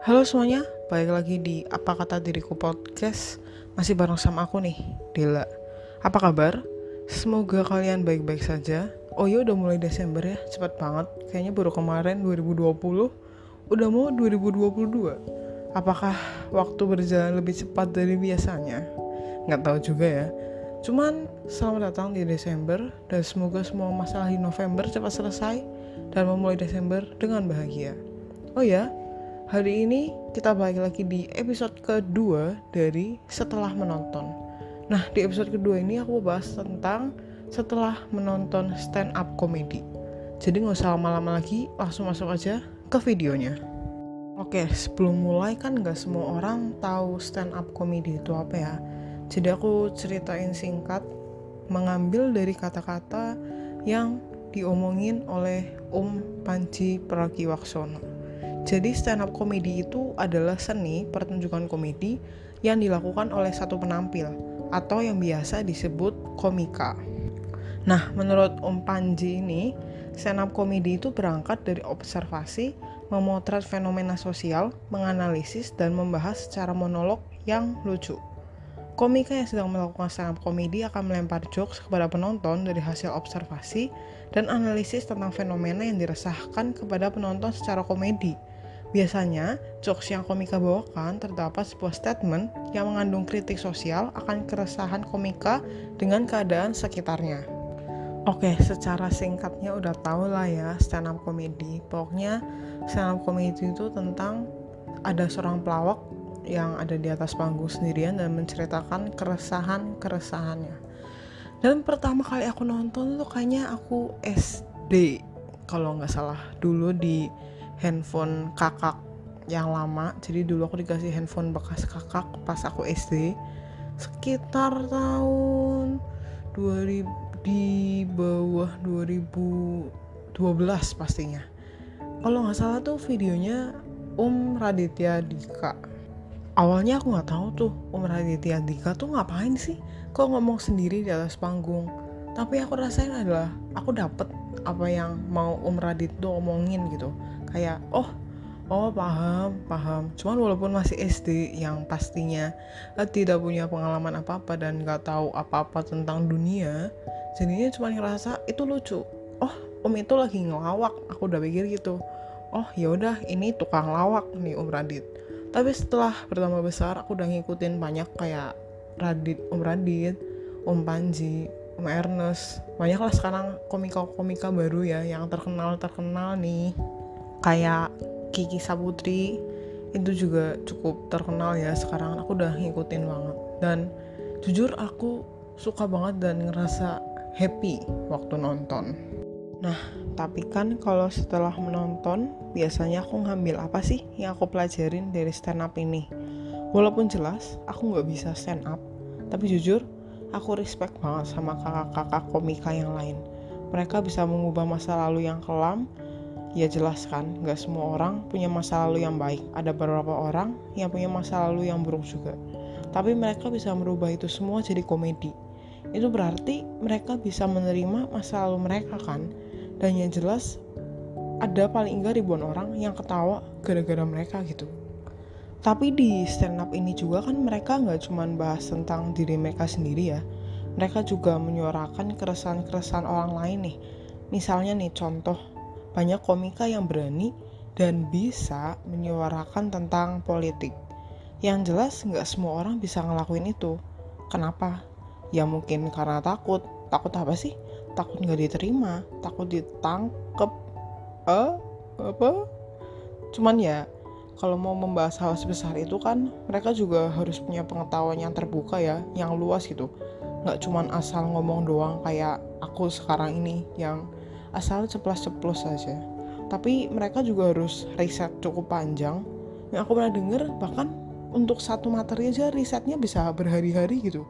Halo semuanya, balik lagi di Apa Kata Diriku Podcast. Masih bareng sama aku nih, Dela. Apa kabar? Semoga kalian baik-baik saja. Oh iya udah mulai Desember ya, cepet banget. Kayaknya baru kemarin 2020 Udah mau 2022 Apakah waktu berjalan lebih cepat dari biasanya? Nggak tahu juga ya. Cuman selamat datang di Desember. Dan semoga semua masalah di November cepat selesai Dan memulai Desember dengan bahagia. Oh ya, Hari ini kita balik lagi di episode kedua dari setelah menonton. Nah, di episode kedua ini aku bahas tentang setelah menonton stand up comedy. Jadi nggak usah lama-lama lagi, langsung masuk aja ke videonya. Oke, sebelum mulai kan nggak semua orang tahu stand up comedy itu apa ya. Jadi aku ceritain singkat, mengambil dari kata-kata yang diomongin oleh Om Panji Pragiwaksono. Jadi stand up comedy itu adalah seni pertunjukan komedi yang dilakukan oleh satu penampil atau yang biasa disebut komika. Nah, menurut Om Panji ini, stand up comedy itu berangkat dari observasi, memotret fenomena sosial, menganalisis dan membahas secara monolog yang lucu. Komika yang sedang melakukan stand up comedy akan melempar jokes kepada penonton dari hasil observasi dan analisis tentang fenomena yang diresahkan kepada penonton secara komedi Biasanya, jokes yang komika bawakan terdapat sebuah statement yang mengandung kritik sosial akan keresahan komika dengan keadaan sekitarnya. Oke, secara singkatnya udah tau lah ya stand up comedy. Pokoknya stand up comedy itu tentang ada seorang pelawak yang ada di atas panggung sendirian dan menceritakan keresahan-keresahannya. Dan pertama kali aku nonton tuh kayaknya aku SD kalau nggak salah dulu di handphone kakak yang lama. Jadi dulu aku dikasih handphone bekas kakak pas aku SD sekitar tahun 2000 di bawah 2012 pastinya. Kalau nggak salah tuh videonya Om Raditya Dika. Awalnya aku nggak tahu tuh Om Raditya Dika tuh ngapain sih? Kok ngomong sendiri di atas panggung tapi aku rasain adalah aku dapet apa yang mau Om Radit tuh omongin gitu. Kayak oh oh paham paham. Cuman walaupun masih SD yang pastinya uh, tidak punya pengalaman apa apa dan nggak tahu apa apa tentang dunia jadinya cuma ngerasa itu lucu. Oh om itu lagi ngelawak. Aku udah pikir gitu. Oh ya udah ini tukang lawak nih om Radit. Tapi setelah pertama besar aku udah ngikutin banyak kayak Radit om Radit om Panji Om Ernest banyak lah sekarang komika-komika baru ya yang terkenal terkenal nih. Kayak Kiki Saputri itu juga cukup terkenal ya sekarang. Aku udah ngikutin banget. Dan jujur aku suka banget dan ngerasa happy waktu nonton. Nah tapi kan kalau setelah menonton biasanya aku ngambil apa sih yang aku pelajarin dari stand up ini? Walaupun jelas aku nggak bisa stand up. Tapi jujur aku respect banget sama kakak-kakak komika yang lain. Mereka bisa mengubah masa lalu yang kelam. Ya jelas kan nggak semua orang punya masa lalu yang baik. Ada beberapa orang yang punya masa lalu yang buruk juga. Tapi mereka bisa merubah itu semua jadi komedi. Itu berarti mereka bisa menerima masa lalu mereka kan? Dan yang jelas ada paling enggak ribuan orang yang ketawa gara-gara mereka gitu tapi di stand up ini juga kan mereka nggak cuma bahas tentang diri mereka sendiri ya mereka juga menyuarakan keresahan-keresahan orang lain nih misalnya nih contoh banyak komika yang berani dan bisa menyuarakan tentang politik. Yang jelas nggak semua orang bisa ngelakuin itu. Kenapa? Ya mungkin karena takut. Takut apa sih? Takut nggak diterima, takut ditangkep. Eh, apa? Cuman ya, kalau mau membahas hal sebesar itu kan mereka juga harus punya pengetahuan yang terbuka ya, yang luas gitu. Nggak cuman asal ngomong doang kayak aku sekarang ini yang asal ceplos-ceplos saja tapi mereka juga harus riset cukup panjang. Yang aku pernah denger bahkan untuk satu materi aja risetnya bisa berhari-hari gitu.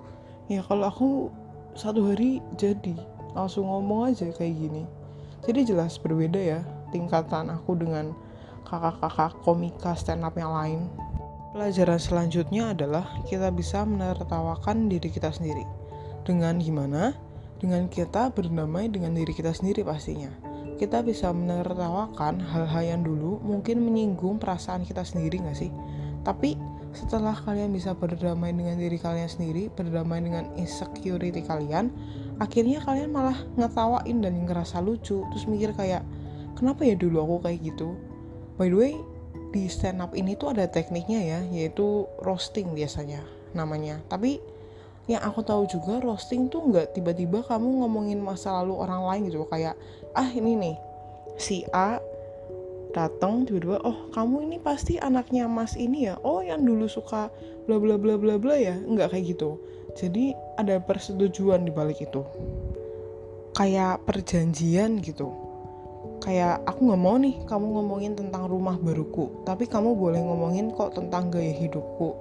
Ya kalau aku satu hari jadi langsung ngomong aja kayak gini. Jadi jelas berbeda ya tingkatan aku dengan kakak-kakak komika stand up yang lain pelajaran selanjutnya adalah kita bisa menertawakan diri kita sendiri dengan gimana dengan kita berdamai dengan diri kita sendiri pastinya. kita bisa menertawakan hal-hal yang dulu mungkin menyinggung perasaan kita sendiri gak sih? Tapi setelah kalian bisa berdamai dengan diri kalian sendiri, berdamai dengan insecurity kalian, akhirnya kalian malah ngetawain dan ngerasa lucu, terus mikir kayak, kenapa ya dulu aku kayak gitu? By the way, di stand up ini tuh ada tekniknya ya, yaitu roasting biasanya namanya. Tapi yang aku tahu juga roasting tuh nggak tiba-tiba kamu ngomongin masa lalu orang lain gitu. Kayak ah ini nih si A datang tiba-tiba oh kamu ini pasti anaknya Mas ini ya? Oh yang dulu suka bla bla bla bla bla ya? Nggak kayak gitu. Jadi ada persetujuan di balik itu. Kayak perjanjian gitu kayak aku nggak mau nih kamu ngomongin tentang rumah baruku tapi kamu boleh ngomongin kok tentang gaya hidupku.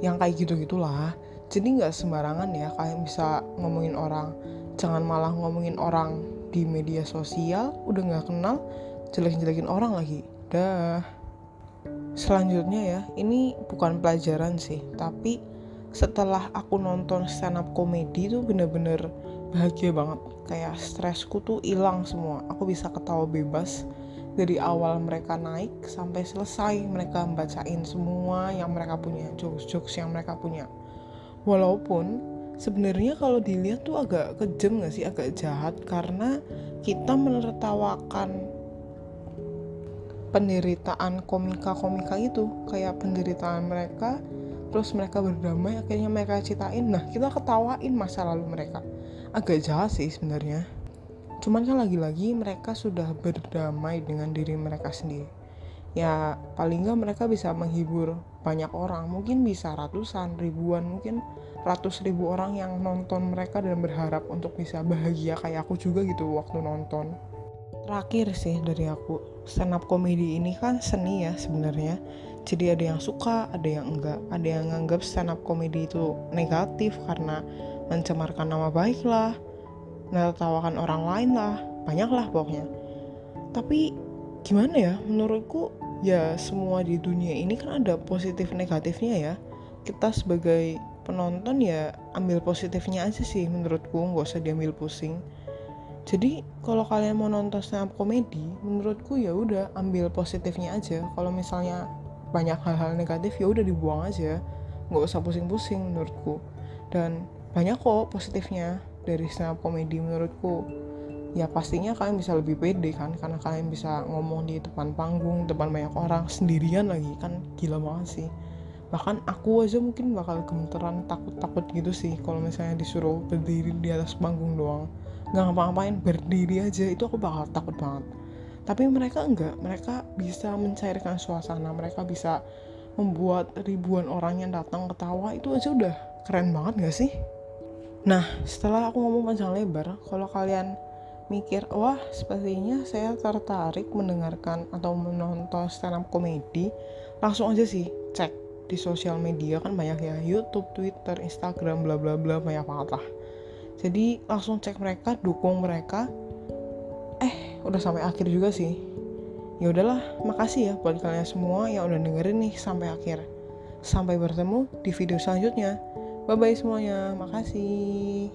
Yang kayak gitu gitulah jadi nggak sembarangan ya kalian bisa ngomongin orang jangan malah ngomongin orang di media sosial udah nggak kenal jelek-jelekin orang lagi. Dah. Selanjutnya ya ini bukan pelajaran sih tapi setelah aku nonton stand up komedi tuh bener-bener bahagia banget. Kayak stresku tuh hilang semua. Aku bisa ketawa bebas. Dari awal mereka naik sampai selesai mereka bacain semua yang mereka punya jokes-jokes yang mereka punya. Walaupun sebenarnya kalau dilihat tuh agak kejam gak sih? Agak jahat karena kita menertawakan penderitaan komika-komika itu. Kayak penderitaan mereka terus mereka berdamai akhirnya mereka ceritain. Nah kita ketawain masa lalu mereka agak jahat sih sebenarnya. Cuman kan lagi-lagi mereka sudah berdamai dengan diri mereka sendiri. Ya paling nggak mereka bisa menghibur banyak orang. Mungkin bisa ratusan ribuan mungkin ratus ribu orang yang nonton mereka dan berharap untuk bisa bahagia kayak aku juga gitu waktu nonton. Terakhir sih dari aku stand up komedi ini kan seni ya sebenarnya. Jadi ada yang suka ada yang enggak. Ada yang nganggap stand up komedi itu negatif karena mencemarkan nama baik lah menertawakan orang lain lah banyak lah pokoknya. Tapi gimana ya menurutku ya semua di dunia ini kan ada positif negatifnya ya. Kita sebagai penonton ya ambil positifnya aja sih menurutku nggak usah diambil pusing. Jadi kalau kalian mau nonton stand komedi menurutku ya udah ambil positifnya aja. Kalau misalnya banyak hal-hal negatif ya udah dibuang aja. Nggak usah pusing-pusing menurutku. Dan banyak kok positifnya dari stand up komedi menurutku. Ya pastinya kalian bisa lebih pede kan karena kalian bisa ngomong di depan panggung depan banyak orang sendirian lagi. Kan gila banget sih. Bahkan aku aja mungkin bakal gemeteran takut-takut gitu sih kalau misalnya disuruh berdiri di atas panggung doang. Nggak ngapa-ngapain berdiri aja itu aku bakal takut banget. Tapi mereka enggak mereka bisa mencairkan suasana mereka bisa membuat ribuan orang yang datang ketawa itu aja udah keren banget gak sih nah setelah aku ngomong panjang lebar kalau kalian mikir wah sepertinya saya tertarik mendengarkan atau menonton stand up komedi langsung aja sih cek di sosial media kan banyak ya YouTube, Twitter, Instagram, bla bla bla banyak banget lah. Jadi langsung cek mereka, dukung mereka. Eh, udah sampai akhir juga sih. Ya udahlah, makasih ya buat kalian semua yang udah dengerin nih sampai akhir. Sampai bertemu di video selanjutnya. Bye bye semuanya, makasih.